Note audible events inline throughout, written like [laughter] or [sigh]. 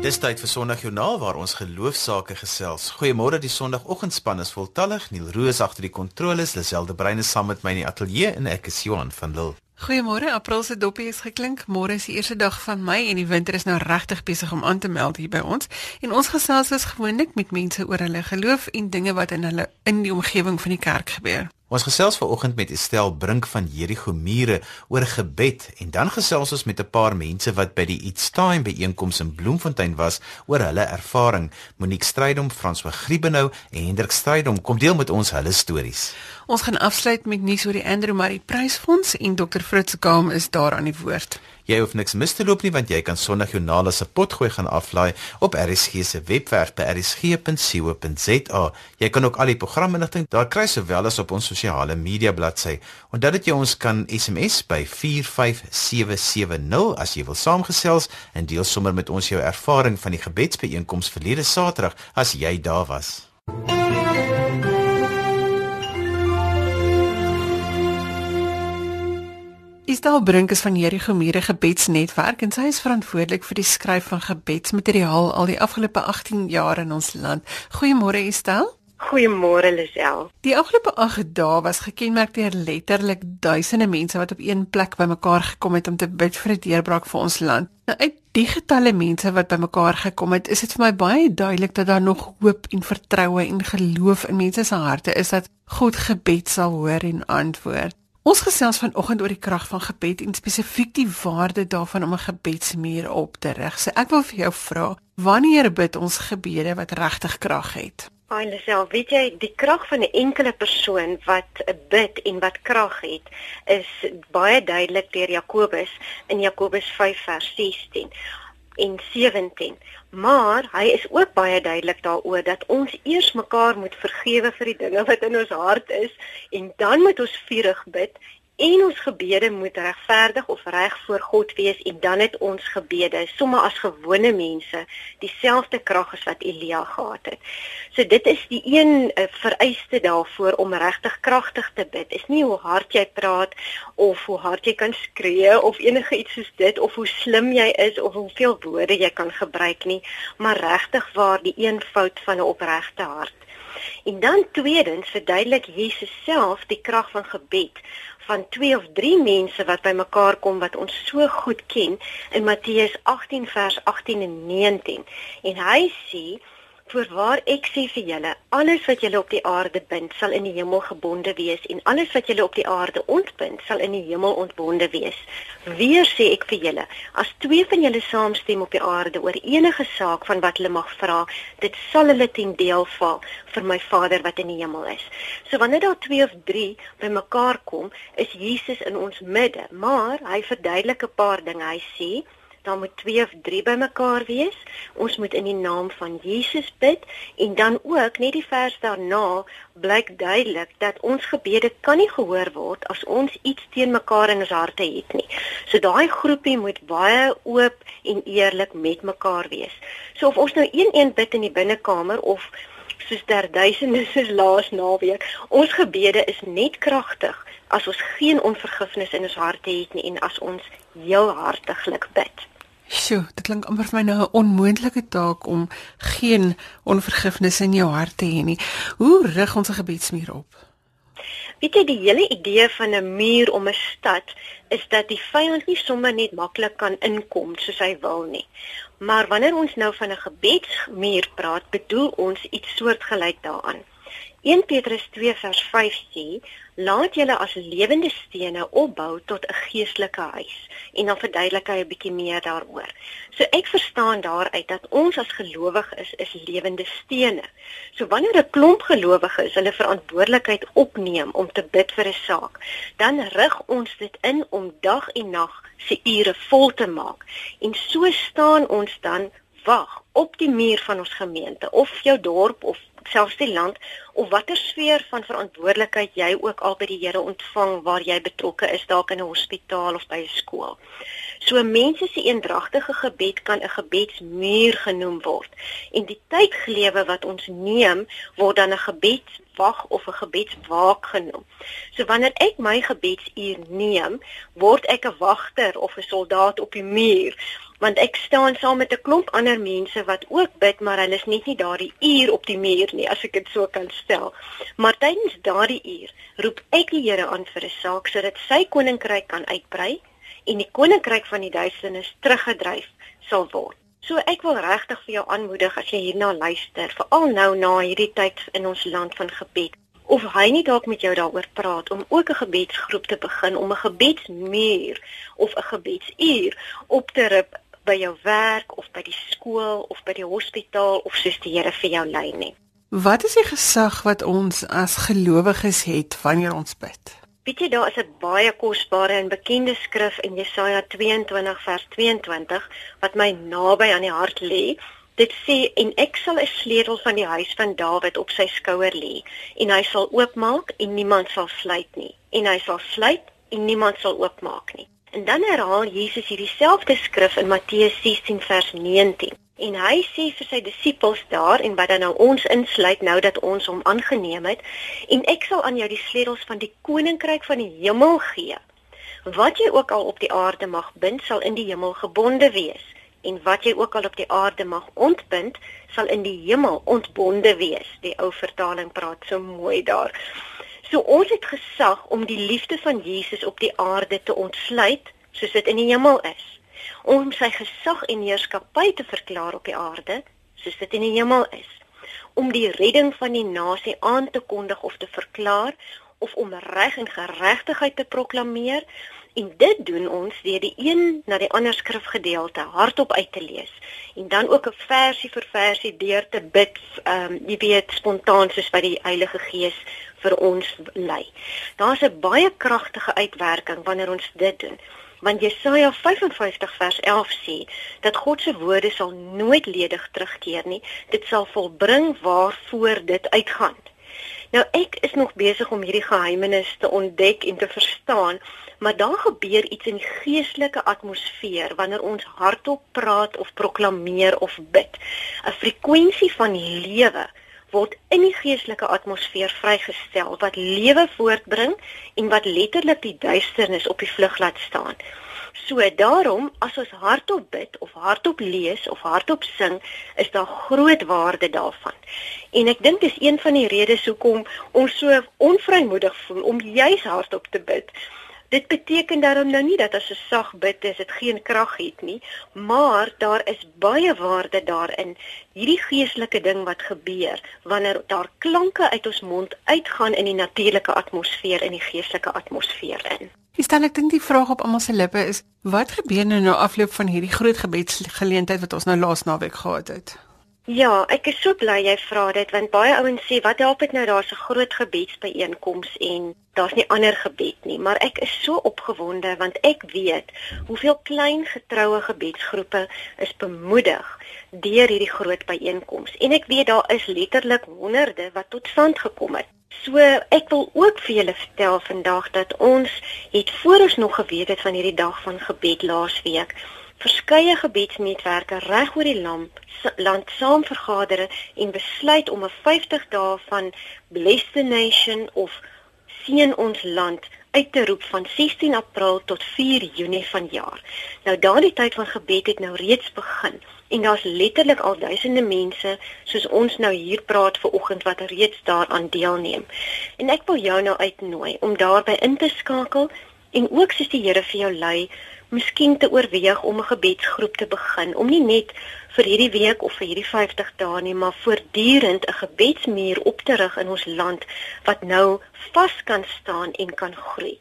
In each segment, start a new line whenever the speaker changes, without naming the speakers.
Dis tyd vir Sondagjoernaal waar ons geloofsaake gesels. Goeiemôre, die Sondagoggendspan is voltallig. Neil Roos agter die kontroles, Liselde Breine saam met my in die ateljee en ek is Johan van Lille.
Goeiemôre, April se doppie is geklink. Môre is die eerste dag van Mei en die winter is nou regtig besig om aan te meld hier by ons. En ons gesels is gewoonlik met mense oor hulle geloof en dinge wat in hulle in die omgewing van die kerk gebeur.
Ons gesels vanoggend met Estel Brink van Jerigo Mure oor gebed en dan gesels ons met 'n paar mense wat by die It's Time byeenkoms in Bloemfontein was oor hulle ervaring. Monique Strydom, François Griebenhou en Hendrik Strydom kom deel met ons hulle stories.
Ons gaan afsluit met nuus oor die Andrew Murray Prysfonds en Dr Fritz Kaam is daar aan die woord.
Jy hoef niks mis te loop nie want jy kan Sondagjoernaal se potgooi gaan aflaai op RSG se webwerf by rsg.co.za. Jy kan ook al die programinligting daar kry sowel as op ons sosiale media bladsy. Onthou dat jy ons kan SMS by 45770 as jy wil saamgesels en deel sommer met ons jou ervaring van die gebedsbijeenkoms verlede Saterdag as jy daar was.
Isdal Brink is van hierdie gemeere gebedsnetwerk en sy is verantwoordelik vir die skryf van gebedsmateriaal al die afgelope 18 jaar in ons land. Goeiemôre Isdal.
Goeiemôre Lisel.
Die afgelope 8 dae was gekenmerk deur letterlik duisende mense wat op een plek bymekaar gekom het om te bid vir 'n deurbraak vir ons land. Nou uit die getalle mense wat bymekaar gekom het, is dit vir my baie duidelik dat daar nog hoop en vertroue en geloof in mense se harte is dat God gebed sal hoor en antwoord. Ons gesels vanoggend oor die krag van gebed en spesifiek die waarde daarvan om 'n gebedsmuur op te rig. So ek wil vir jou vra, wanneer bid ons gebede wat regtig krag het?
Alself, weet jy, die krag van 'n enkele persoon wat bid en wat krag het, is baie duidelik deur Jakobus in Jakobus 5 vers 16 en 17. Maar hy is ook baie duidelik daaroor dat ons eers mekaar moet vergewe vir die dinge wat in ons hart is en dan moet ons vurig bid en ons gebede moet regverdig of reg voor God wees en dan het ons gebede sommer as gewone mense dieselfde krag as wat Elia gehad het. So dit is die een uh, vereiste daarvoor om regtig kragtig te bid. Is nie hoe hard jy praat of hoe hard jy kan skree of enige iets soos dit of hoe slim jy is of hoeveel woorde jy kan gebruik nie, maar regtig waar die eenvoud van 'n opregte hart. En dan tweedens verduidelik Jesus self die krag van gebed van twee of drie mense wat bymekaar kom wat ons so goed ken in Matteus 18 vers 18 en 19 en hy sê Voorwaar ek sê vir julle, alles wat julle op die aarde bind, sal in die hemel gebonde wees en alles wat julle op die aarde ontbind, sal in die hemel ontbonde wees. Weer sê ek vir julle, as twee van julle saamstem op die aarde oor enige saak van wat hulle mag vra, dit sal hulle ten deel val vir my Vader wat in die hemel is. So wanneer daar twee of drie bymekaar kom, is Jesus in ons midde, maar hy verduidelik 'n paar dinge. Hy sê daar moet 2 of 3 bymekaar wees. Ons moet in die naam van Jesus bid en dan ook net die vers daarna blyk duidelik dat ons gebede kan nie gehoor word as ons iets teen mekaar in ons harte het nie. So daai groepie moet baie oop en eerlik met mekaar wees. So of ons nou een-een bid in die binnekamer of soos ter duisende [laughs] soos laas naweek, ons gebede is net kragtig as ons geen onvergifnis in ons harte het nie en as ons heel hartiglik bid.
Sjoe, dit klink amper vir my nou 'n onmoontlike taak om geen onvergifnis in jou hart te hê nie. Hoe rig ons 'n gebedsmuur op?
Weet jy die hele idee van 'n muur om 'n stad is dat die vyand nie sommer net maklik kan inkom soos hy wil nie. Maar wanneer ons nou van 'n gebedsmuur praat, bedoel ons iets soortgelyk daaraan. 1 Petrus 2 vers 5 sê: "Laat julle as lewende stene opbou tot 'n geestelike huis." En dan verduidelik hy 'n bietjie meer daaroor. So ek verstaan daaruit dat ons as gelowiges is, is lewende stene. So wanneer 'n klomp gelowiges hulle verantwoordelikheid opneem om te bid vir 'n saak, dan rig ons dit in om dag en nag se ure vol te maak. En so staan ons dan wag op die muur van ons gemeente of jou dorp of selfs die land of watter sfeer van verantwoordelikheid jy ook al by die Here ontvang waar jy betrokke is dalk in 'n hospitaal of by 'n skool. So mense se eendragtige gebed kan 'n gebedsmuur genoem word en die tydglewe wat ons neem word dan 'n gebedswag of 'n gebedswaak genoem. So wanneer ek my gebedsuur neem, word ek 'n wagter of 'n soldaat op die muur want ek staan saam met 'n klomp ander mense wat ook bid, maar hulle is net nie daardie uur op die muur nie, as ek dit so kan stel. Maar tydens daardie uur roep ek die Here aan vir 'n saak sodat sy koninkryk kan uitbrei en die koninkryk van die duisternis teruggedryf sal word. So ek wil regtig vir jou aanmoedig as jy hierna luister, veral nou na hierdie tyd in ons land van gebed, of hy nie dalk met jou daaroor praat om ook 'n gebedsgroep te begin om 'n gebedsmuur of 'n gebedsuur op te rip by jou werk of by die skool of by die hospitaal of soos die Here vir jou lei nie.
Wat is die gesag wat ons as gelowiges het wanneer ons bid?
Weet jy daar is 'n baie kosbare en bekende skrif in Jesaja 22 vers 22 wat my naby aan die hart lê. Dit sê en ek sal 'n sleutel van die huis van Dawid op sy skouer lê en hy sal oopmaak en niemand sal sluit nie en hy sal sluit en niemand sal oopmaak nie. En dan herhaal Jesus hierdie selfde skrif in Matteus 16 vers 19. En hy sê vir sy disippels daar en wat dan nou ons insluit nou dat ons hom aangeneem het, en ek sal aan jou die sleutels van die koninkryk van die hemel gee. Wat jy ook al op die aarde mag bind, sal in die hemel gebonde wees, en wat jy ook al op die aarde mag ontbind, sal in die hemel ontbonde wees. Die ou vertaling praat so mooi daar. So ons het gesag om die liefde van Jesus op die aarde te ontsluit soos dit in die hemel is. Om sy gesag en heerskappy te verklaar op die aarde soos dit in die hemel is. Om die redding van die nasie aan te kondig of te verklaar of om reg en geregtigheid te proklameer en dit doen ons deur die een na die ander skrifgedeelte hardop uit te lees en dan ook 'n versie vir versie deur te bid ehm um, jy weet spontaan soos wat die Heilige Gees vir ons lei. Daar's 'n baie kragtige uitwerking wanneer ons dit doen. Want Jesaja 55 vers 11 sê dat God se woorde sal nooit ledig terugkeer nie. Dit sal volbring waarvoor dit uitgaan. Nou ek is nog besig om hierdie geheimenis te ontdek en te verstaan, maar daar gebeur iets in die geestelike atmosfeer wanneer ons hardop praat of proklameer of bid. 'n Frekwensie van lewe word in die geestelike atmosfeer vrygestel wat lewe voortbring en wat letterlik die duisternis op die vlug laat staan. So daarom as ons hardop bid of hardop lees of hardop sing, is daar groot waarde daarvan. En ek dink dis een van die redes hoekom ons so onvrymoedig voel om juis hardop te bid Dit beteken daarom nou nie dat as 'n sag bid is dit geen krag het nie, maar daar is baie waarde daarin. Hierdie geestelike ding wat gebeur wanneer daar klanke uit ons mond uitgaan in die natuurlike atmosfeer in die geestelike atmosfeer in.
Ek stel ek dink die vraag op almal se lippe is wat gebeur nou na afloop van hierdie groot gebedsgeleentheid wat ons nou laas naweek gehad het?
Ja, ek is so bly jy vra dit want baie ouens sê wat help dit nou? Daar's 'n groot gebedsbyeenkoms en daar's nie ander gebed nie, maar ek is so opgewonde want ek weet hoeveel klein getroue gebedsgroepe is bemoedig deur hierdie groot byeenkoms en ek weet daar is letterlik honderde wat tot stand gekom het. So ek wil ook vir julle vertel vandag dat ons het voor ons nog geweet het van hierdie dag van gebed laasweek verskeie gebedsnetwerke reg oor die land, land saam vergader en besluit om 'n 50 dae van Bless the Nation of Seën ons land uit te roep van 16 April tot 4 Junie vanjaar. Nou daardie tyd van gebed het nou reeds begin en daar's letterlik al duisende mense soos ons nou hier praat ver oggend wat reeds daaraan deelneem. En ek wil jou nou uitnooi om daarbey in te skakel en ook soos die Here vir jou lei miskien te oorweeg om 'n gebedsgroep te begin om nie net vir hierdie week of vir hierdie 50 dae nie, maar voortdurend 'n gebedsmuur op te rig in ons land wat nou vas kan staan en kan groei.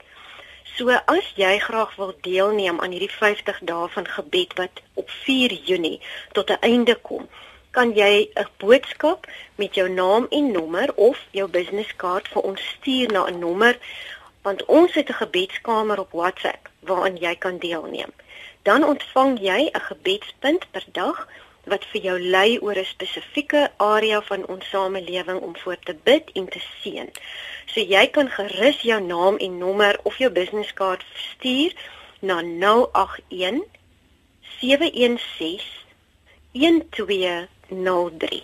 So as jy graag wil deelneem aan hierdie 50 dae van gebed wat op 4 Junie tot 'n einde kom, kan jy 'n boodskap met jou naam en nommer of jou businesskaart vir ons stuur na 'n nommer want ons het 'n gebedskamer op WhatsApp waaraan jy kan deelneem. Dan ontvang jy 'n gebedspunt per dag wat vir jou lei oor 'n spesifieke area van ons samelewing om voor te bid en te seën. So jy kan gerus jou naam en nommer of jou businesskaart stuur na 081 716 1203.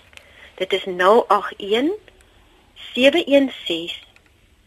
Dit is 081 716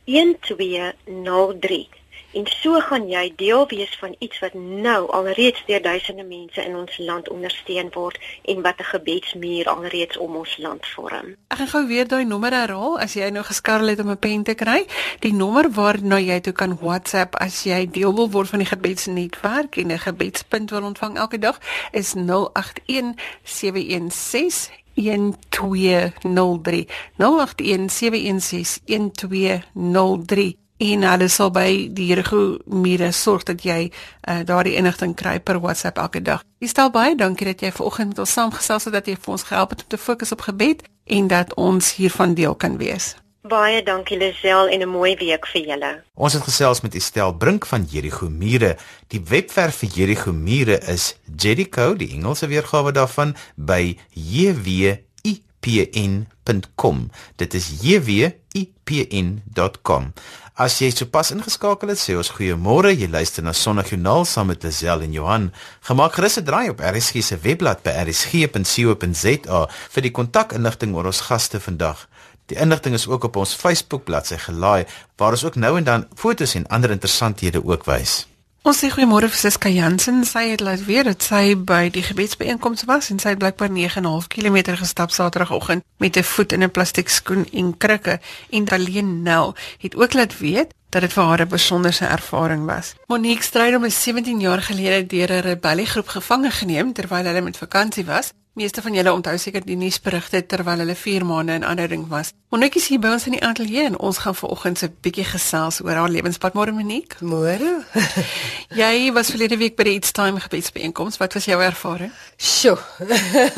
1203 en so gaan jy deel wees van iets wat nou alreeds deur duisende mense in ons land ondersteun word en wat 'n gebedsmuur alreeds om ons land vorm.
Ek gaan gou weer daai nommer herhaal as jy nou geskarrel het om 'n pen te kry. Die nommer waarna jy toe kan WhatsApp as jy deel wil word van die gebedsnetwerk en 'n gebedspunt wil ontvang elke dag is 081 716 1203 081 716 1203 en hulle sal by die regumure sorg dat jy uh, daardie inligting kry per WhatsApp elke dag. Jy stel baie dankie dat jy vanoggend met ons saamgesels het dat jy vir ons gehelp het om te fokus op gebed en dat ons hiervan deel kan wees.
Baie dankie Lisel en 'n mooi week vir julle.
Ons het gesels met Estel Brink van Jericho Mure. Die webwerf vir Jericho Mure is Jericho, die Engelse weergawe daarvan by jwipn.com. Dit is jwipn.com. As jy sopas ingeskakel het, sê ons goeiemôre. Jy luister na Sondagjoernaal saam met Lisel en Johan. Gemaak gerus 'n draai op RSG se webblad by rsg.co.za vir die kontakinligting oor ons gaste vandag. Die inligting is ook op ons Facebook bladsy gelaai waar ons ook nou en dan fotos en ander interessanthede ook wys.
Ons sê goeiemôre vir Siska Jansen. Sy het laat weet dat sy by die gebedsbijeenkoms was en sy het blykbaar 9.5 km gestap Saterdagoggend met 'n voet in 'n plastiek skoen en krikke. En Daleen Nel het ook laat weet dat dit vir haar 'n besonderse ervaring was. Monique Strydom is 17 jaar gelede deur 'n rebelliegroep gevange geneem terwyl hulle met vakansie was Meeste van julle onthou seker die nuusberigte terwyl hulle 4 maande in aanhouding was. Monique is hier by ons in die ateljee en ons gaan vanoggend 'n bietjie gesels oor haar lewenspad. Môre Monique.
Môre. [laughs]
Jy was verlede week by die It's Time gebedsbijeenkoms. Wat was jou ervaring?
Sjoe.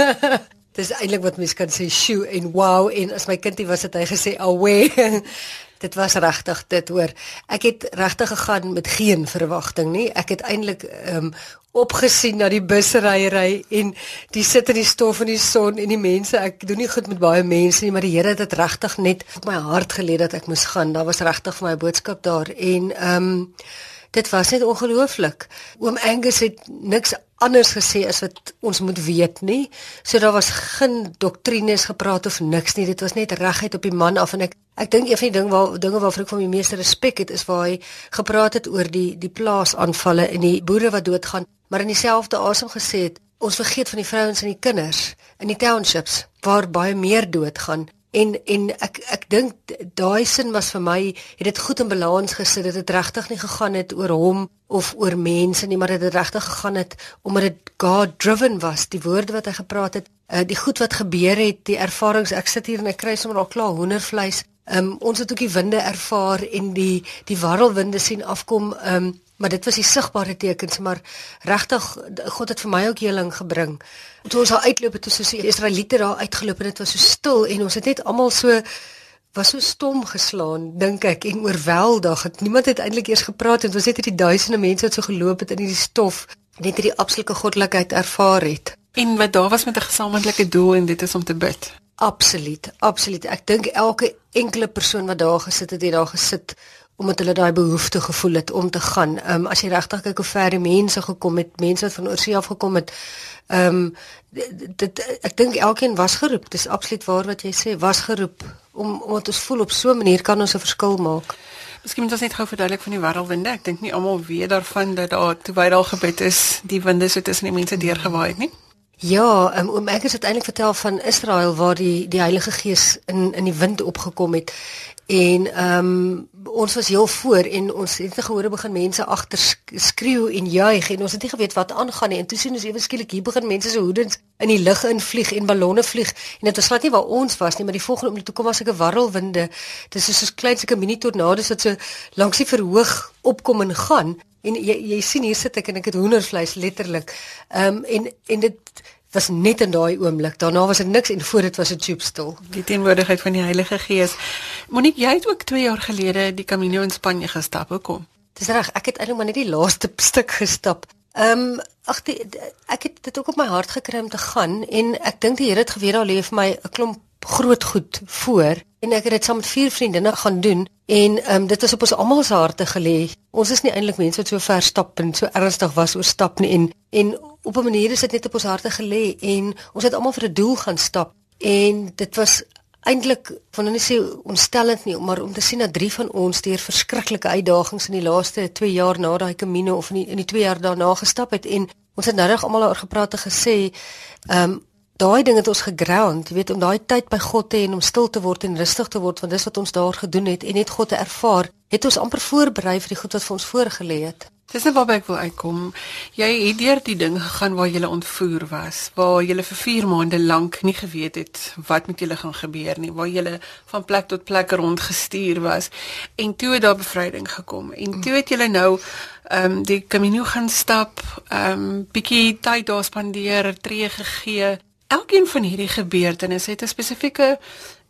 [laughs] Dis eintlik wat mens kan sê sjoe en wow en as my kindie was het hy gesê away. Dit was regtig dit hoor. Ek het regtig gegaan met geen verwagting nie. Ek het eintlik ehm um, opgesien na die busryery en die sit in die stof in die son en die mense. Ek doen nie goed met baie mense nie, maar die Here het dit regtig net op my hart gelê dat ek moes gaan. Daar was regtig vir my boodskap daar en ehm um, dit was net ongelooflik. Oom Angus het niks anders gesê as wat ons moet weet nie. So daar was geen doktrines gepraat of niks nie. Dit was net reguit op die man af en ek ek dink een van die ding waar dinge waarvoor ek van die meeste respek het is waar hy gepraat het oor die die plaasaanvalle en die boere wat doodgaan maar in dieselfde asem gesê het ons vergeet van die vrouens en die kinders in die townships waar baie meer doodgaan en en ek ek dink daai sin was vir my het dit goed in balans gesit dit het regtig nie gegaan het oor hom of oor mense nie maar dit het regtig gegaan het omdat dit God driven was die woorde wat hy gepraat het uh, die goed wat gebeur het die ervarings ek sit hier en ek kry sommer al klaar hoendervleis um, ons het ook die winde ervaar en die die warrelwinde sien afkom um, maar dit was die sigbare tekens maar regtig God het vir my ook heling gebring. Toe ons daar uitloop het, toe so die Israeliete daar uitgeloop en dit was so stil en ons het net almal so was so stom geslaan dink ek en oorweldig. Het, niemand het eintlik eers gepraat en ons het hierdie duisende mense wat so geloop het in hierdie stof net hierdie absolute goddelikheid ervaar het.
En wat daar was met 'n gesamentlike doel en dit is om te bid.
Absoluut, absoluut. Ek dink elke enkele persoon wat daar gesit het, het daar gesit omdat hulle daai behoefte gevoel het om te gaan. Ehm um, as jy regtig kyk hoe ver die mense gekom het, mense wat van oorsee af gekom het. Ehm um, dit ek dink elkeen was geroep. Dis absoluut waar wat jy sê, was geroep om omdat ons voel op so 'n manier kan ons 'n verskil maak.
Miskien moet ons net gou verduidelik van die warrelwinde. Ek dink nie almal weet daarvan dat daar baie daal gebed is, die winde so tussen die mense deurgewaai het nie.
Ja, um, oom ek het uiteindelik vertel van Israel waar die die Heilige Gees in in die wind opgekom het En ehm um, ons was heel voor en ons het gehoor begin mense agter skreeu en juig en ons het nie geweet wat aangaan nie. En toe sien ons ewe skielik hier begin mense se hoedens in die lug invlieg en ballonne vlieg. En dit was glad nie waar ons was nie, maar die volgende oomblik toe kom as 'n warrelwinde. Dit is soos klein sulke mini tornado's wat so langs die verhoog opkom en gaan. En jy jy sien hier sit ek en ek het hoendervleis letterlik. Ehm um, en en dit was net in daai oomblik. Daarna was dit niks en voor dit was 'n tube stil.
Die teenwoordigheid van die Heilige Gees. Monique, jy het ook 2 jaar gelede die Camino in Spanje gestap. Hoekom?
Dis reg, ek het eintlik maar net die laaste [laughs] stuk gestap. Ehm um, ag ek het dit ook op my hart gekry om te gaan en ek dink die Here het geweet daar lê vir my 'n klomp groot goed voor en ek het dit saam met vier vriendinne gaan doen en ehm um, dit is op ons almal se harte gelê. Ons is nie eintlik mense wat so ver stap en so ernstig was oor stap nie en en op 'n manier is dit net op ons harte gelê en ons het almal vir 'n doel gaan stap en dit was eintlik van hulle sê ontstellend nie maar om te sien dat drie van ons deur verskriklike uitdagings in die laaste 2 jaar na daai Camino of in die, in die 2 jaar daarna gestap het en ons het nou reg almal oor gepraat en gesê ehm um, daai ding het ons geground, jy weet om daai tyd by God te hê en om stil te word en rustig te word want dis wat ons daar gedoen het en net God te ervaar, het ons amper voorberei vir die goed wat vir ons voorgelê het.
Dis net waarby ek wil uitkom. Jy het deur die ding gegaan waar jy ontvoer was, waar jy vir 4 maande lank nie geweet het wat met julle gaan gebeur nie, waar jy van plek tot plek rondgestuur was en toe het daar bevryding gekom. En toe het jy nou ehm um, die Camino gaan stap, ehm um, bietjie tyd daar spandeer, tree gegee elkeen van hierdie gebeurtenisse het 'n spesifieke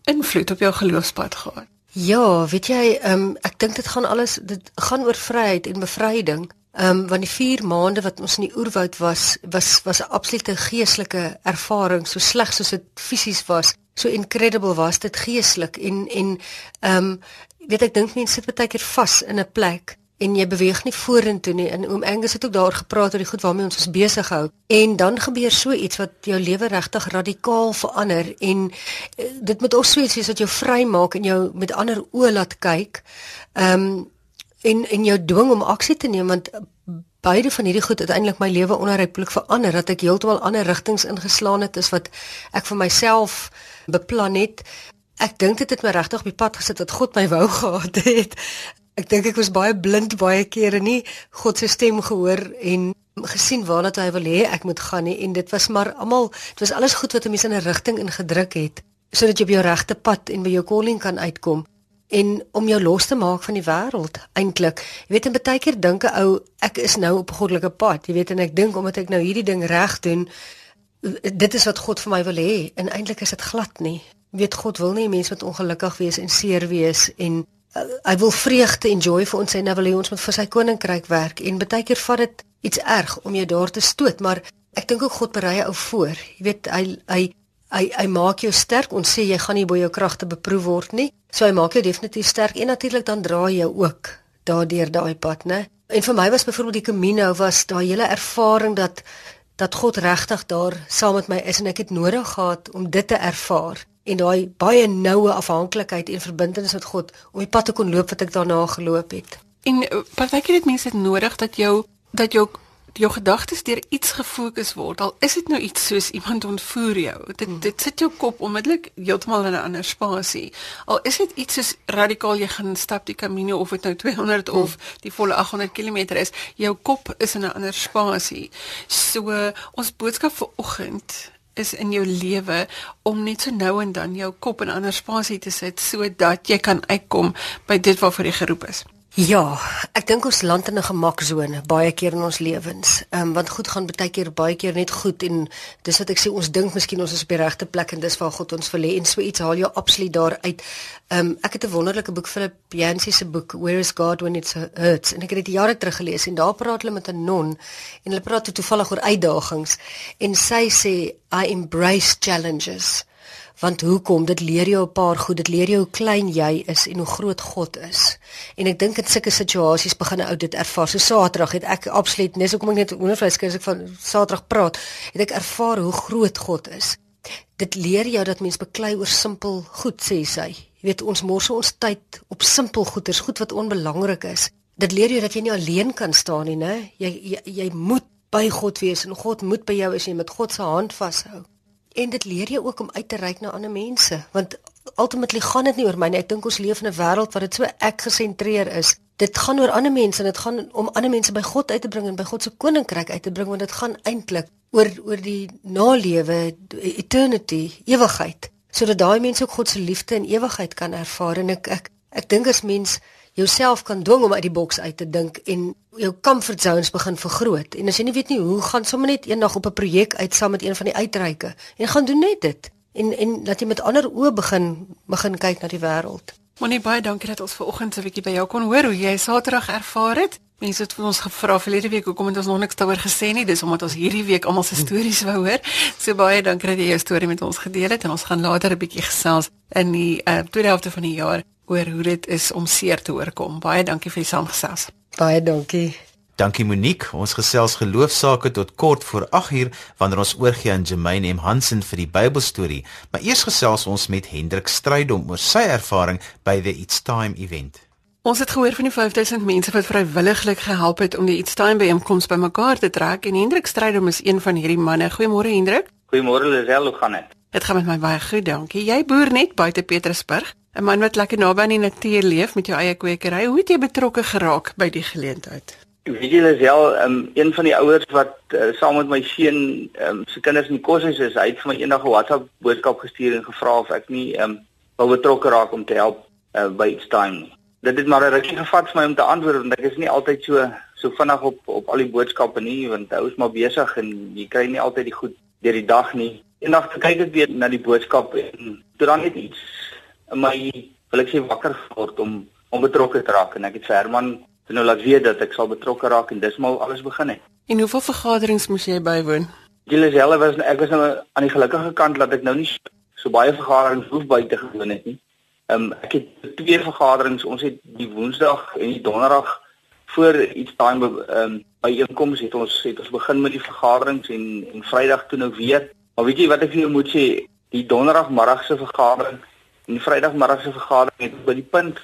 invloed op jou geloofspad gehad.
Ja, weet jy, um, ek dink dit gaan alles dit gaan oor vryheid en bevryding. Ehm um, want die 4 maande wat ons in die oerwoud was, was was 'n absolute geestelike ervaring, so sleg soos dit fisies was. So incredible was dit geestelik en en ehm um, weet ek dink mense sit baie keer vas in 'n plek en jy beweeg nie vorentoe nie. En oom Angus het ook daar gepraat oor die goed waarmee ons ons besig hou. En dan gebeur so iets wat jou lewe regtig radikaal verander en uh, dit moet ook so iets wees wat jou vry maak en jou met ander oë laat kyk ehm um, en en jou dwing om aksie te neem want beide van hierdie goed uiteindelik my lewe onherroepelik verander dat ek heeltemal ander rigtings ingeslaan het as wat ek vir myself beplan het. Ek dink dit het my regtig op die pad gesit wat God my wou [laughs] gehad het. Ek dink ek was baie blind baie kere nie. God se stem gehoor en gesien waarna hy wil hê ek moet gaan nie. En dit was maar almal dit was alles goed wat 'n mens in 'n rigting ingedruk het sodat jy op jou regte pad en by jou calling kan uitkom en om jou los te maak van die wêreld eintlik. Jy weet en baie keer dink 'n ou ek is nou op 'n goddelike pad. Jy weet en ek dink omdat ek nou hierdie ding reg doen dit is wat God vir my wil hê. En eintlik is dit glad nie. Weet God wil nie mense wat ongelukkig wees en seer wees en uh, hy wil vreugde en joy vir ons hê nou wil hy ons met vir sy koninkryk werk en baie keer vat dit iets erg om jou daar te stoot maar ek dink ook God berei jou voor. Jy weet hy hy hy hy maak jou sterk. Ons sê jy gaan nie bo jou kragte beproef word nie. So hy maak jou definitief sterk en natuurlik dan dra jy ook daardeur daai pad nê en vir my was byvoorbeeld die Camino was daai hele ervaring dat dat God regtig daar saam met my is en ek het nodig gehad om dit te ervaar en daai baie noue afhanklikheid en verbintenis met God om die pad te kon loop wat ek daarna geloop het.
En eh, partykeer het mense dit nodig dat jou dat jou jou gedagtes deur iets gefokus word. Al is dit nou iets soos iemand ontvoer jou. Dit hmm. dit sit jou kop onmiddellik heeltemal in 'n ander spasie. Al is dit iets soos radikaal jy gaan stap die Camino of dit nou 200 hmm. of die volle 800 km is, jou kop is in 'n ander spasie. So ons boodskap vir oggend is in jou lewe om net so nou en dan jou kop in ander spasie te sit sodat jy kan uitkom by dit waarvoor jy geroep is.
Ja, ek dink ons land in 'n gemaksone baie keer in ons lewens. Ehm um, want goed gaan baie keer baie keer net goed en dis wat ek sê ons dink miskien ons is op die regte plek en dis waar God ons wil hê en so iets haal jou absoluut daar uit. Ehm um, ek het 'n wonderlike boek Philip Yancey se boek Where is God when it hurts en ek het dit jare terug gelees en daar praat hulle met 'n non en hulle praat toevallig oor uitdagings en sy sê I embrace challenges want hoekom? Dit leer jou 'n paar goed. Dit leer jou hoe klein jy is en hoe groot God is. En ek dink in sulke situasies begin 'n ou dit ervaar. So Saterdag het ek absoluut nes hoekom ek net ondervleis kry as ek van Saterdag praat het ek ervaar hoe groot God is. Dit leer jou dat mens beklei oor simpel goed sê sy. Jy weet ons mors ons tyd op simpel goeders goed wat onbelangrik is. Dit leer jou dat jy nie alleen kan staan nie nê jy, jy jy moet by God wees en God moet by jou as jy met God se hand vashou En dit leer jou ook om uit te reik na ander mense, want ultimately gaan dit nie oor my nie. Ek dink ons leef in 'n wêreld waar dit so ek gesentreer is. Dit gaan oor ander mense en dit gaan om ander mense by God uit te bring en by God se koninkryk uit te bring want dit gaan eintlik oor oor die nalewe, eternity, ewigheid, sodat daai mense ook God se liefde en ewigheid kan ervaar en ek ek ek dink as mens jouself kan dwing om uit die boks uit te dink en jou comfort zones begin vergroot. En as jy nie weet nie hoe gaan sommer net eendag op 'n projek uit saam met een van die uitreike en gaan doen net dit. En en dat jy met ander oë begin begin kyk na die wêreld.
Monie baie dankie dat ons ver oggend 'n bietjie by jou kon hoor hoe jy Saterdag ervaar het. Mense het ons gevra verlede week hoekom het ons nog niks daaroor gesê nie. Dis omdat ons hierdie week almal se stories wou hoor. So baie dankie dat jy jou storie met ons gedeel het en ons gaan later 'n bietjie gesels in die uh, tweede helfte van die jaar oor hoe dit is om seer te oorkom. Baie dankie vir die saamgesels.
Baie dankie.
Dankie Monique. Ons gesels geloofsaake tot kort voor 8uur wanneer ons oorgie aan Jermaine M Hansen vir die Bybelstorie. Maar eers gesels ons met Hendrik Strydom oor sy ervaring by the It's Time event.
Ons het gehoor van die 5000 mense wat vrywilliglik gehelp het om die It's Time byeenkoms bymekaar te trek en Hendrik Strydom is een van hierdie manne. Goeiemôre Hendrik.
Goeiemôre Lisel, hoe gaan dit?
Dit gaan met my baie goed, dankie. Jy boer net buite Petersburg, 'n man wat lekker naby aan die natuur leef met jou eie kwekery. Hoe het jy betrokke geraak by die geleentheid?
Weet jy Lisel, um, een van die ouers wat uh, saam met my seun um, se kinders in die koshuis is, hy het vir my eendag 'n WhatsApp boodskap gestuur en gevra of ek nie um, wil betrokke raak om te help uh, by It's Time nie dit het maar 'n rukkie gevat vir my om te antwoord want ek is nie altyd so so vinnig op op al die boodskappe nie want hy is maar besig en jy kry nie altyd die goed deur die dag nie. Eendag kyk ek weer na die boodskap en toe dan net iets my wil ek sê wakker geword om om betrokke te raak en ek het vir Herman nou laat weet dat ek sal betrokke raak en dis maar alles begin het.
En hoeveel vergaderings moes jy bywoon?
Julle self was ek was nou aan die gelukkige kant dat ek nou nie so baie vergaderings hoef by te gewoon het nie. Ehm um, ek het twee vergaderings. Ons het die Woensdag en die Donderdag voor iets time ehm um, by einkoms het ons het ons begin met die vergaderings en en Vrydag toe nou weer. Maar weet jy wat ek vir jou moet sê, die Donderdagmiddag se vergadering en Vrydagmiddag se vergadering het by die punt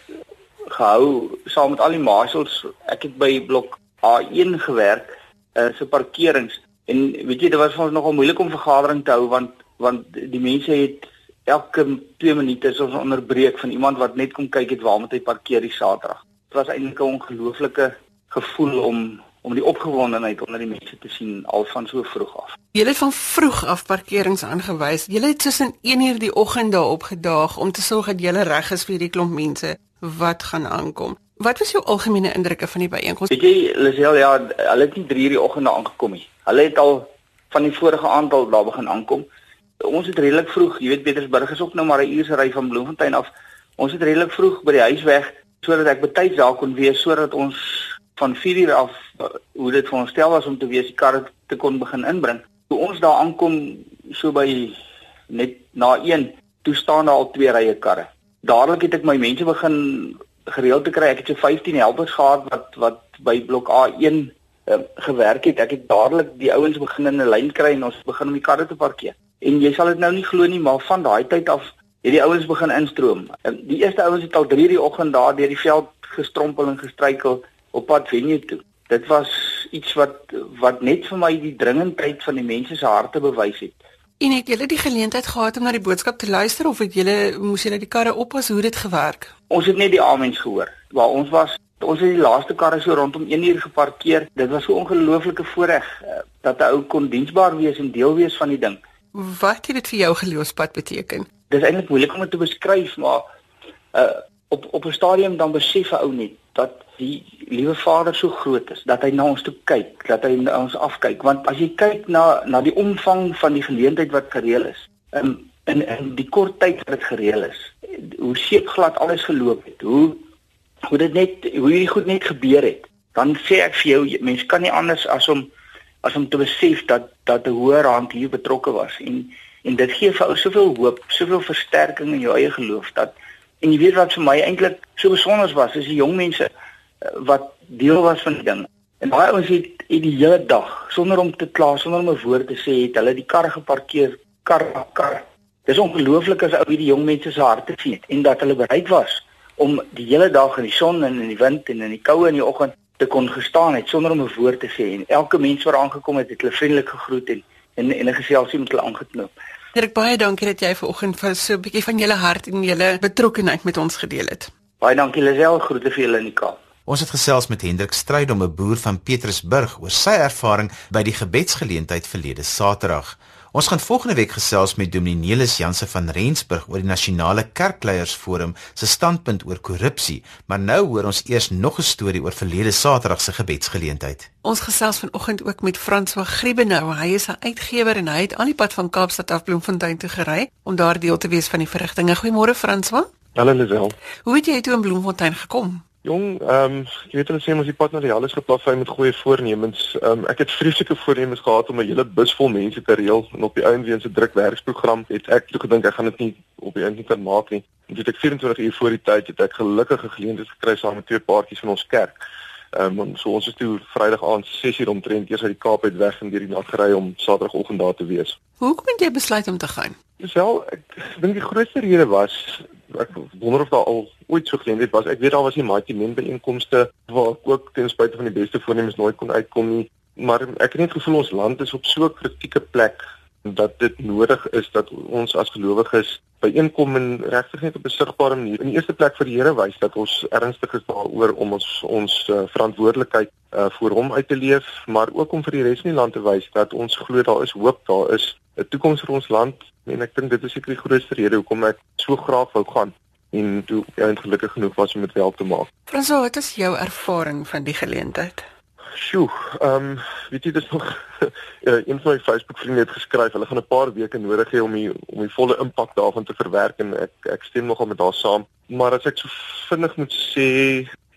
gehou saam met al die marshals. Ek het by blok A1 gewerk, uh so parkerings en weet jy dit was vir ons nogal moeilik om vergadering te hou want want die mense het elke 2 minute is ons onderbreek van iemand wat net kom kyk het waar moet hy parkeer die Saterdag. Dit was eintlik 'n ongelooflike gevoel om om die opgewondenheid onder die mense te sien al van so vroeg af.
Julle het van vroeg af parkerings aangewys. Julle het tussen 1uur die oggend daar opgedaag om te sorg dat julle reg is vir die klomp mense wat gaan aankom. Wat was jou algemene indrukke van die byeenkoms?
Weet jy, Lisel, ja, hulle het nie 3uur die oggend daar aangekom nie. Hulle het al van die vorige aantal daar begin aankom ons het redelik vroeg, jy weet Petersburg is ook nou maar 'n uur se ry van Bloemfontein af. Ons het redelik vroeg by die huis weg sodat ek betyds daar kon wees sodat ons van 4 uur af hoe dit vir ons stel was om te wees die karre te kon begin inbring. Toe ons daar aankom so by net na 1, toe staan daar al twee rye karre. Dadelik het ek my mense begin gereeld te kry. Ek het so 15 helpers gehad wat wat by blok A1 uh, ehm, gewerk het. Ek het dadelik die ouens begin in 'n lyn kry en ons begin om die karre te parkeer. En jy sal dit nou nie glo nie, maar van daai tyd af het die ouens begin instroom. Die eerste ouens het al 3:00 die oggend daar deur die veld gestrompel en gestruikel op pad venue toe. Dit was iets wat wat net vir my die dringendheid van die mense se harte bewys het.
En het julle die geleentheid gehad om na die boodskap te luister of het julle moes julle die karre oppas hoe dit gewerk?
Ons het net die amens gehoor. Waar ons was, ons het die laaste karre so rondom 1 uur geparkeer. Dit was so ongelooflike voorreg uh, dat 'n ou kon diensbaar wees en deel wees van die ding.
Wat het dit vir jou geloofspad beteken?
Dit is eintlik moeilik om dit te beskryf, maar uh op op 'n stadium dan besef 'n ou net dat die liewe Vader so groot is dat hy na ons toe kyk, dat hy na ons afkyk, want as jy kyk na na die omvang van die geleentheid wat gereël is, in in in die kort tyd wat dit gereël is, hoe seepglad alles geloop het, hoe hoe dit net hoe hierdie goed net gebeur het, dan sê ek vir jou mense kan nie anders as om as om te besef dat dat 'n hoër hand hier betrokke was. En en dit gee vir ou soveel hoop, soveel versterking in jou eie geloof dat en jy weet wat vir my eintlik so besonder was, is die jong mense eh, wat deel was van die ding. En baie ouens het, het die hele dag sonder om te kla, sonder om 'n woord te sê, het hulle die karre geparkeer, kar na kar. Dis ongelooflik as ou hierdie jong mense se harte sien en dat hulle bereid was om die hele dag in die son en in die wind en in die koue in die oggend te kon gestaan het sonder om 'n woord te sê en elke mens wat aangekom het, het hulle vriendelik gegroet en en en 'n geselsie met hulle aangeknoop.
Dirk baie dankie dat jy vanoggend vir so 'n bietjie van julle hart en julle betrokkeheid met ons gedeel het.
Baie dankie Lisel, groete vir julle in die Kaap.
Ons het gesels met Hendrik Strydom, 'n boer van Petrusburg, oor sy ervaring by die gebedsgeleentheid verlede Saterdag. Ons gaan volgende week gesels met Dominee Nelis Janse van Rensburg oor die nasionale kerkleiersforum se standpunt oor korrupsie, maar nou hoor ons eers nog 'n storie oor verlede Saterdag se gebedsgeleentheid.
Ons gesels vanoggend ook met François Griebenau. Hy is 'n uitgewer en hy het al die pad van Kaapstad af Bloemfontein toe gery om daar deel te wees van die verrigtinge. Goeiemôre François.
Hallo Lisel.
Hoe het jy toe in Bloemfontein gekom?
Jong, ehm um, jy weet hulle sê ons die pad na die hel is geplaveid met goeie voornemens. Ehm um, ek het vreeslike voornemens gehad om 'n hele bus vol mense te reël en op die einde weens 'n druk werksprogram het ek toe gedink ek gaan dit nie op die einde kan maak nie. Dit ek 24 uur voor die tyd het ek gelukkige geleenthede gekry saam met twee paartjies van ons kerk. Ehm um, so ons is toe Vrydag aand 6:00 omtrent eers uit die Kaap uit weg en deur die nag gery om Saterdagoggend daar te wees.
Hoekom het jy besluit om te gaan?
Wel, ek dink die grootste rede was ek wonder of daar al ooit so geleentheid was. Ek weet daar was nie Mighty Men byeenkomste waar ek ook ten spyte van die beste voornemens nooit kon uitkom nie, maar ek het net gevoel ons land is op so 'n kritieke plek dat dit nodig is dat ons as gelowiges byeenkom en regtig net op 'n sigbare manier in die eerste plek vir die Here wys dat ons ernstig is daaroor om ons ons uh, verantwoordelikheid uh, voor hom uit te leef, maar ook om vir die res van die land te wys dat ons glo daar is hoop, daar is 'n toekoms vir ons land. En ek dink dit is seker die grootste rede hoekom ek so graag wou gaan en toe eintlik gelukkig was om dit wel te maak.
Franso, wat is jou ervaring van die geleentheid?
Sjoe, ehm um, weet jy dis nog uh, [laughs] een van my Facebook vriende het geskryf, hulle gaan 'n paar weke nodig hê om die om die volle impak daarvan te verwerk en ek ek stem nogal met haar saam. Maar as ek so vinnig moet sê,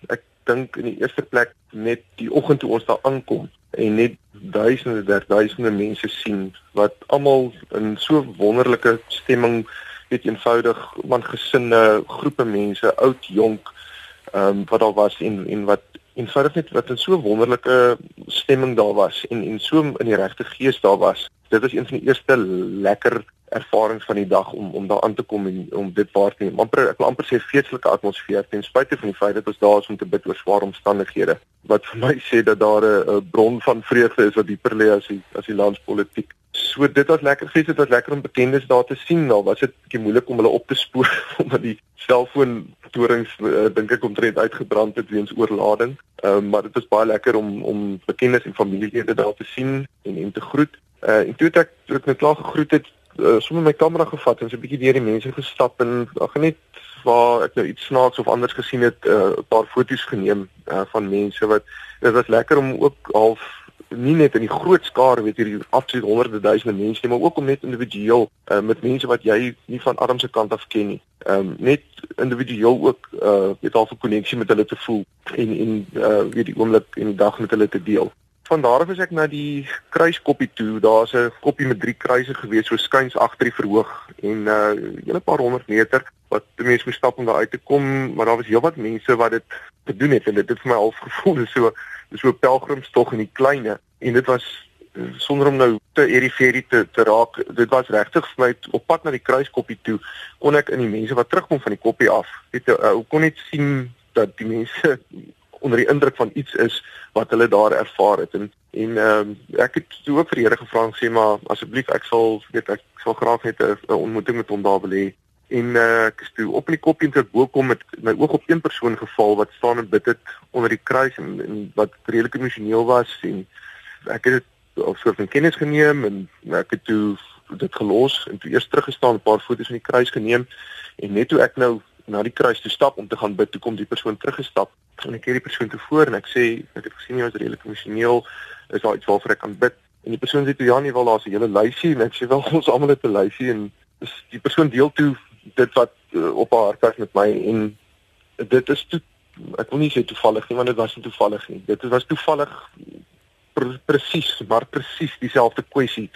ek dink in die eerste plek net die oggend toe ons daar aankom en net duisende duisende mense sien wat almal in so wonderlike stemming weet eenvoudig man gesinne groepe mense oud jonk ehm um, wat daar was en en wat en verder net wat 'n so wonderlike stemming daar was en en so in die regte gees daar was. Dit was een van die eerste lekker ervarings van die dag om om daar aan te kom en om dit waar te neem. Amper ek wil amper sê feestelike atmosfeer ten spyte van die feit dat ons daar is om te bid oor swaar omstandighede. Wat vir my sê dat daar 'n bron van vreugde is wat dieper lê as die as die landspolitiek. So dit was lekker fees, dit was lekker om bekendes daar te sien. Nou was dit bietjie moeilik om hulle op te spoor [laughs] omdat die selfoon torings uh, dink ek omtrent uitgebrand het weens oorlading. Ehm uh, maar dit was baie lekker om om bekendes en familielede daar te sien en en te groet. Uh en toe ek toe ek net klaar gegroet het, uh, sommer my kamera gevat en so 'n bietjie deur die mense gestap en ag net waar ek nou iets snaaks of anders gesien het, 'n uh, paar foto's geneem uh, van mense wat dit was lekker om ook half nie net in die groot skare weet hierdie absoluut honderde duisende mense nie, maar ook om net individueel uh, met mense wat jy nie van Adam se kant af ken nie. Ehm um, net individueel ook uh weet al 'n koneksie met hulle te voel en en uh weet die oomblik en die dag met hulle te deel. Van daar af is ek na die kruiskoppie toe. Daar's 'n koppie met drie kruise gewees so skuins agter die verhoog en uh hele paar honderd meter wat die mense moes stap om daar uit te kom, maar daar was heelwat mense wat dit gedoen het en dit het vir my al [laughs] gevoel so so 'n pelgrimstog in die kleine en dit was eh, sonder om nou te eriferie te te raak dit was regtig vir my op pad na die kruiskoppie toe kon ek in die mense wat terugkom van die koppie af weet jy uh, kon net sien dat die mense onder die indruk van iets is wat hulle daar ervaar het. En en um, ek het toe ook vir die Here gevra en sê maar asseblief ek sal weet ek sal graag net 'n ontmoeting met hom daar wil hê. En uh, ek is toe op in die kopie toe bo kom met my oog op een persoon geval wat staan en bid het onder die kruis en, en wat redelik emosioneel was en ek het dit op so 'n kennis geneem en ek het toe dit gelos en toe eers teruggestaan 'n paar foto's van die kruis geneem en net toe ek nou na die kruis toe stap om te gaan bid toe kom die persoon teruggestap en ek keer die persoon toe voor en ek sê ek het gesien jy was redelik emosioneel. Is daar iets waarvoor ek kan bid? En die persoon sê toe ja nee wel daar's 'n hele lysie. En ek sê wel [laughs] ons almal het 'n lysie en dis die persoon deel toe dit wat uh, op haar hart was met my en dit is toe ek wil nie sê toevallig nie want dit was nie toevallig nie. Dit was toevallig pr presies maar presies dieselfde kwessie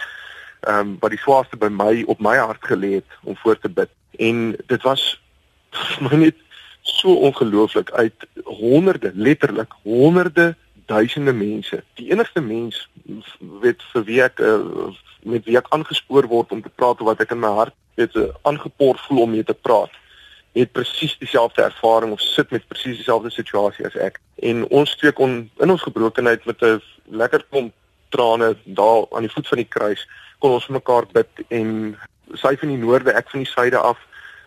ehm um, wat die swaarste by my op my hart gelê het om voor te bid. En dit was [laughs] my net so ongelooflik uit honderde letterlik honderde duisende mense. Die enigste mens weet vir wie ek uh, met wie ek aangespoor word om te praat oor wat ek in my hart weet eh, aangepor voel om mee te praat het presies dieselfde ervaring of sit met presies dieselfde situasie as ek. En ons twee kon in ons gebrokenheid met 'n lekker klomp trane daar aan die voet van die kruis kon ons vir mekaar bid en sy van die noorde ek van die suide af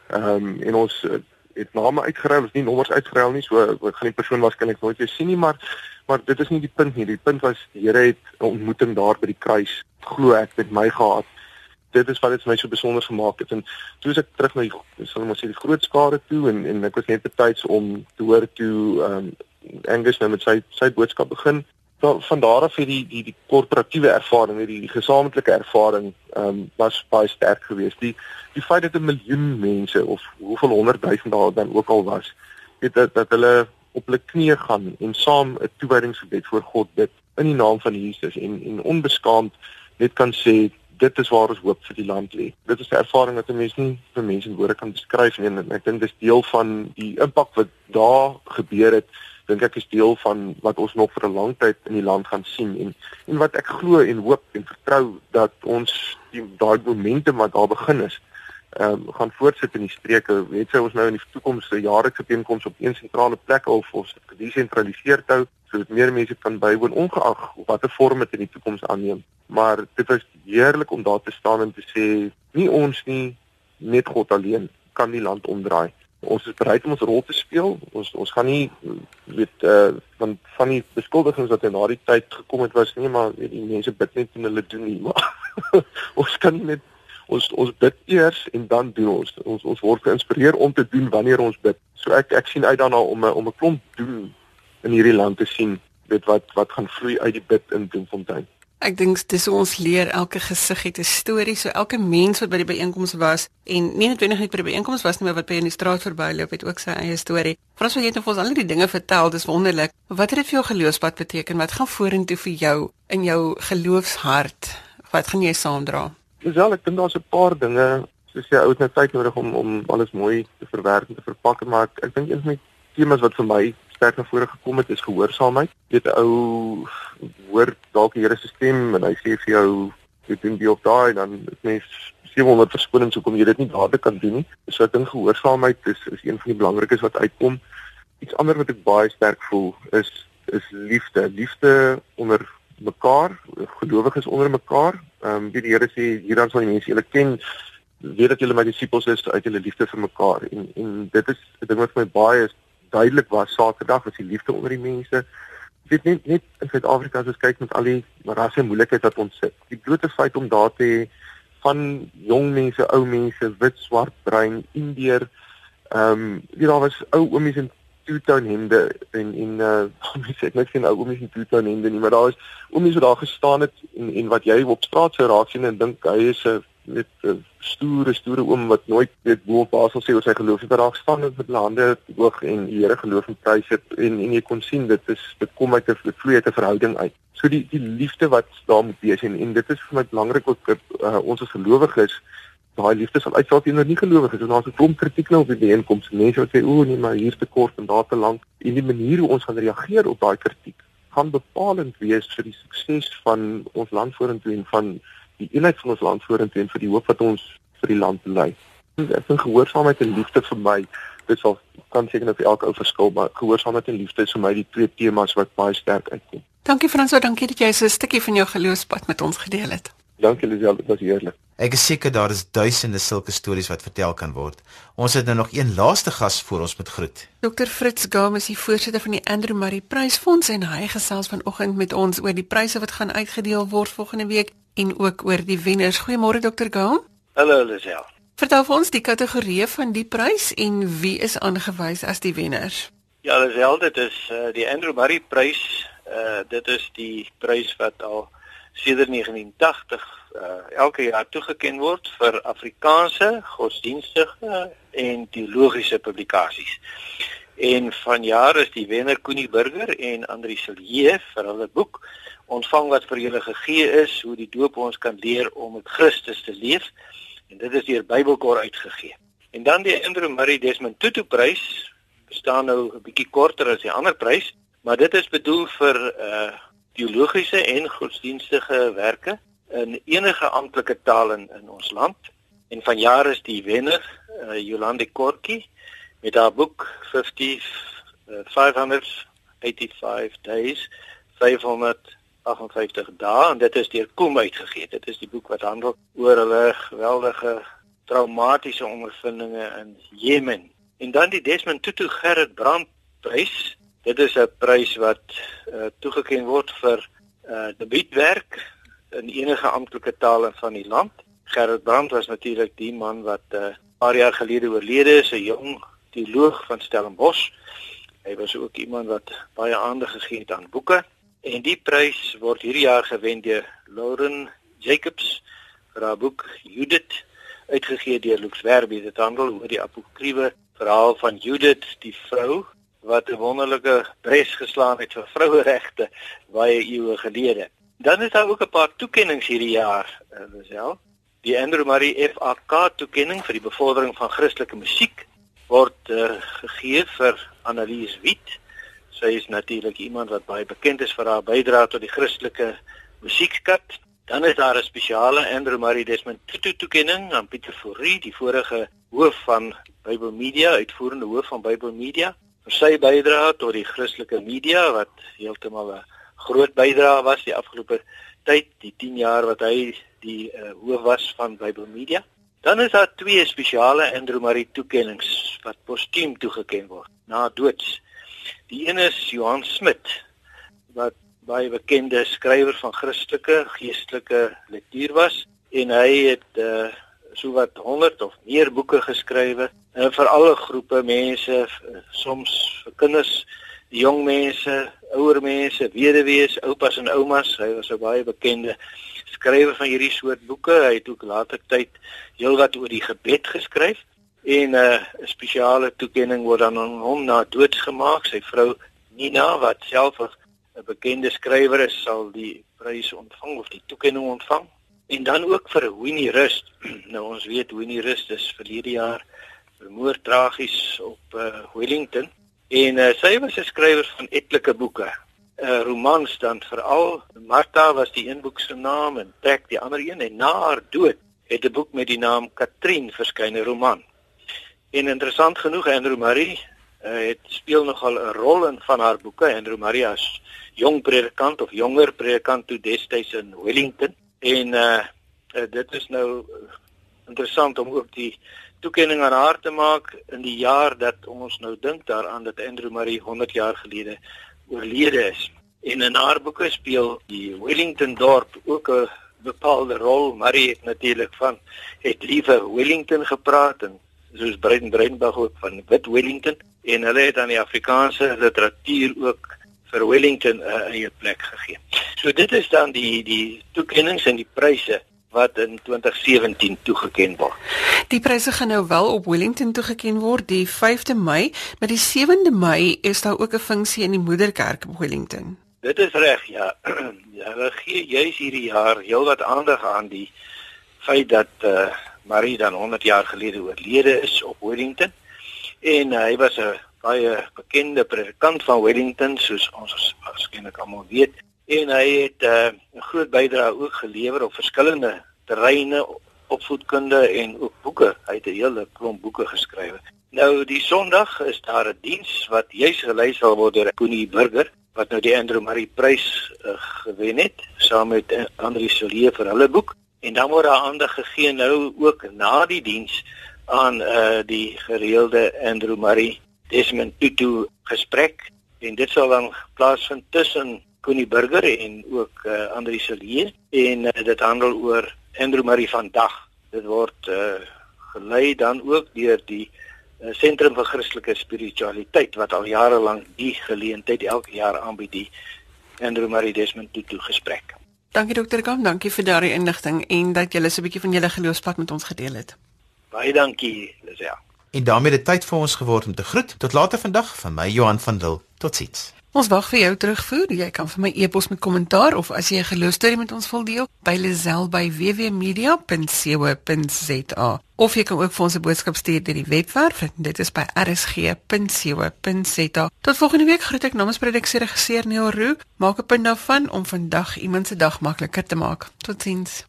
ehm um, en ons eh, het name uitgeruil ons nie nommers uitgeruil nie so ek gaan die persoon waarskynlik nooit weer sien nie maar maar dit is nie die punt nie. Die punt was die Here het 'n ontmoeting daar by die kruis glo ek met my gehad. Dit is wat dit vir my so besonder gemaak het. En toe as ek terug na sal ons sê die groot skare toe en en ek was net betyds om te hoor toe ehm um, Angus nou met sy sy boodskap begin van van daar af het die die die korporatiewe ervaring die, die gesamentlike ervaring ehm um, was baie sterk geweest die die feit dat 'n miljoen mense of hoeveel honderd duisend daar dan ook al was weet dat dat hulle op hulle knieë gaan en saam 'n toewydingsgebed voor God bid in die naam van Jesus en en onbeskaamd net kan sê dit is waar ons hoop vir die land lê. Dit is 'n ervaring wat 'n mens nie vir mense in woorde kan beskryf nie en ek dink dis deel van die impak wat daar gebeur het dink ek is deel van wat ons nog vir 'n lang tyd in die land gaan sien en en wat ek glo en hoop en vertrou dat ons die daai momentum wat daar begin is ehm um, gaan voortsit in die streke. Net sou ons nou in die toekoms 'n jaarlikse bijeenkoms op een sentrale plek of ons gedesentraliseer hou sodat meer mense kan bywoon ongeag watter vorm dit in die toekoms aanneem. Maar dit was heerlik om daar te staan en te sê nie ons nie net God alleen kan die land omdraai ons is bereid om ons rol te speel. Ons ons gaan nie weet eh uh, van van die beskuldigings wat in daardie tyd gekom het was nie maar weet die mense bid net en hulle doen nie maar [laughs] ons kan net ons ons bid eers en dan doen ons ons ons word geïnspireer om te doen wanneer ons bid. So ek ek sien uit daarna om om 'n klomp doen in hierdie land te sien weet wat wat gaan vloei uit die bid in Bloemfontein.
Ek dink dis ons leer elke gesig het 'n storie. So elke mens wat by die byeenkoms was en nie net weniglik by die byeenkoms was nie, maar wat by in die straat verbyloop het ook sy eie storie. Vras wat jy het ons al die dinge vertel, dis wonderlik. Wat het dit vir jou geloofspad beteken? Wat gaan vorentoe vir jou in jou geloofshart? Wat gaan jy saamdra?
Wel, ek dink daar's 'n paar dinge soos jy ou het net tyd nodig om om alles mooi te verwerk en te verpak, maar ek, ek dink een van die temas wat vir my sterk na vore gekom het is gehoorsaamheid. 'n ou hoor dalk die Here se stem en hy sê vir jou jy doen die op daai dan is mens 700 verskonings hoekom jy dit nie dadelik kan doen nie. So ek dink gehoorsaamheid is is een van die belangrikes wat uitkom. Iets ander wat ek baie sterk voel is is liefde. Liefde onder mekaar, gelowiges onder mekaar. Ehm um, die Here sê hier dan sal die mense julle ken weet dat julle my disippels is uit julle liefde vir mekaar en en dit is 'n ding wat vir my baie duidelik was Saterdag was die liefde onder die mense. Ek weet net net in Suid-Afrika as ons kyk met al die rasse moeilikheid wat ons sit. Die blote feit om daar te hê van jong mense, ou mense, wit, swart, bruin, indeer, ehm um, weet daar was ou oomies in two-tone hemde en en uh mense [laughs] ek net sien ou oomies in two-tone hemde nie, maar daar is oomies wat daar gestaan het en en wat jy op straat sou raak sien en dink hy is 'n 'n stoere stoere oom wat nooit weet hoe op Basel sê oor sy geloof het raak staan met met hande hoog en die Here geloof en prys het en en jy kon sien dit is dit kom uit 'n vloei 'n verhouding uit. So die die liefde wat daar moet wees en en dit is vir my belangrik ook dat uh, ons as gelowiges daai liefde sal uitval teenoor nie gelowiges. En daar's 'n klomp kritiek nou op die bijeenkomste. Mense wat sê o nee, maar hier te kort en daar te lank. En die manier hoe ons gaan reageer op daai kritiek gaan bepalend wees vir die sukses van ons land vorentoe en van die eenheid van ons land vorentoe en vir die hoop wat ons vir die land lei. Ek dink gehoorsaamheid en liefde vir my, dit sal kan seker net vir elke ou verskil, maar gehoorsaamheid en liefde is vir my die twee temas wat baie sterk uitkom.
Dankie Franso, dankie dat jy so 'n stukkie van jou geloofspad met ons gedeel het.
Dankie Lisel, dit was heerlik.
Ek is seker daar is duisende sulke stories wat vertel kan word. Ons het nou nog een laaste gas voor ons met groet.
Dr Fritz Gomez, die voorsitter van die Andrew Murray Prysfonds en hy gesels vanoggend met ons oor die pryse wat gaan uitgedeel word volgende week en ook oor die wenners. Goeiemôre Dr. Gaum.
Hallo Lisel.
Vertel vir ons die kategorieë van die prys en wie is aangewys as die wenners.
Ja, Lisel, dit is uh, die Andrew Murray Prys. Uh dit is die prys wat al sedert 1980 uh elke jaar toegekend word vir Afrikaanse godsdienstige en teologiese publikasies. En vanjaar is die wenner Koenie Burger en Andri Silje vir hulle boek ontvang wat vir julle gegee is hoe die doop ons kan leer om met Christus te leef en dit is deur Bybelkor uitgegee. En dan die Andrew Murray Desmond Tutu prys staan nou 'n bietjie korter as die ander prys, maar dit is bedoel vir uh teologiese en godsdienstige werke in enige amptelike taal in, in ons land. En vanjaar is die wenner uh Jolande Kortjie met haar boek 50 uh, 585 days 500 58 dae en dit is deur Kom uitgegee. Dit is die boek wat handel oor hulle geweldige traumatiese ondervindinge in Jemen. En dan die Desmond Tutu Gerrit Brand prys. Dit is 'n prys wat uh, toegekend word vir uh, debuutwerk in enige amptelike taal van die land. Gerrit Brand was natuurlik die man wat 'n uh, paar jaar gelede oorlede is, 'n jong teoloog van Stellenbosch. Hy was ook iemand wat baie aandag gegee het aan boeke. En die prys word hierdie jaar gewen deur Lauren Jacobs vir haar boek Judith uitgegee deur Lux Verbi. Dit handel oor die apokriewe verhaal van Judith, die vrou wat 'n wonderlike bres geslaan het vir vroueregte baie eeue gelede. Dan is daar ook 'n paar toekenninge hierdie jaar, Lisel. Uh, die Andrew Murray FAK toekenning vir die bevordering van Christelike musiek word uh, gegee vir Annelies Wit. Sy is natuurlik iemand wat baie bekend is vir haar bydrae tot die Christelike musiekskat. Dan is daar 'n spesiale Andrew Murray Desmond Tutu toekenning aan Pieter Fourie, die vorige hoof van Bible Media, uitvoerende hoof van Bible Media, vir sy bydrae tot die Christelike media wat heeltemal 'n groot bydrae was die afgelope tyd, die 10 jaar wat hy die uh, hoof was van Bible Media. Dan is daar twee spesiale Andrew Murray toekennings wat postuum toegekend word na doods. Die een is Johan Smit wat baie bekende skrywer van Christelike geestelike lektuur was en hy het uh so wat 100 of meer boeke geskrywe en vir alle groepe mense soms vir kinders, jong mense, ouer mense, weduwees, oupas en oumas. Hy was 'n baie bekende skrywer van hierdie soort boeke. Hy het ook later tyd heelwat oor die gebed geskryf en uh, 'n uh, spesiale toekenning word aan hom na dood gemaak. Sy vrou Nina wat self 'n bekende skrywer is, sal die prys ontvang of die toekenning ontvang. En dan ook vir Winnie Rust. [clears throat] nou ons weet Winnie Rust is verlede jaar vermoor tragies op uh, Wellington en uh, sy was 'n skrywer van etlike boeke. 'n uh, Romans dan veral Martha was die een boek se naam en Trek die ander een en na haar dood het 'n boek met die naam Katrien verskyn 'n roman. En interessant genoeg Andrew Murray uh, het speel nogal 'n rol in van haar boeke Andrew Murray as jong predikant of jonger predikant toe destyds in Wellington en uh, uh dit is nou interessant om ook die toekenning aan haar te maak in die jaar dat ons nou dink daaraan dat Andrew Murray 100 jaar gelede oorlede is. En in haar boeke speel die Wellington dorp ook 'n bepaalde rol. Murray het natuurlik van het liewe Wellington gepraat en soos Breiten Breinbach ook van Wit Wellington en hulle het aan die Afrikaanse literatuur ook vir Wellington 'n uh, eie plek gegee. So dit is dan die die toekennings en die pryse wat in 2017 toegeken word.
Die pryse gaan nou wel op Wellington toegeken word die 5de Mei, maar die 7de Mei is daar ook 'n funksie in die Moederkerk op Wellington.
Dit is reg, ja. [clears throat] ja. Hulle gee juis hierdie jaar heelwat aandag aan die feit dat eh uh, Marie dan 100 jaar gelede oorlede is op Wellington. En uh, hy was 'n baie bekende predikant van Wellington soos ons waarskynlik almal weet en hy het uh, 'n groot bydrae ook gelewer op verskillende terreine opvoedkunde en ook boeke hy het 'n hele klomp boeke geskryf nou die sonderdag is daar 'n diens wat juis gelei sal word deur Koenie Burger wat nou die Andrew Murray prys uh, gewen het saam met uh, Andri Solie vir hulle boek. En dan word daar aandag gegee nou ook na die diens aan uh, die gereelde Andrew Murray Desmond Tutu gesprek en dit sal dan plaasvind tussen Connie Burger en ook uh, Andri Celie en uh, dit handel oor Andrew Murray vandag. Dit word uh, gelei dan ook deur die sentrum vir Christelike spiritualiteit wat al jare lank die geleentheid elke jaar aanbied die Andrew Murray Desmond Tutu gesprek.
Dankie dokter Kam, dankie vir daardie inligting en dat jy 'n bietjie van julle geloofspad met ons gedeel het.
Baie dankie, Lisel.
En daarmee het tyd vir ons geword om te groet. Tot later vandag van my Johan van Dil. Totsiens.
Ons wag vir jou terugvoer. Jy kan vir my e-pos met kommentaar of as jy 'n geloostorie met ons wil deel, by Lazel by www.media.co.za. Of jy kan ook vir ons 'n boodskap stuur deur die webwerf. Dit is by rsg.co.za. Tot volgende week groet ek namens produksieregisseur Neil Roo. Maak 'n punt daarvan om vandag iemand se dag makliker te maak. Totsiens.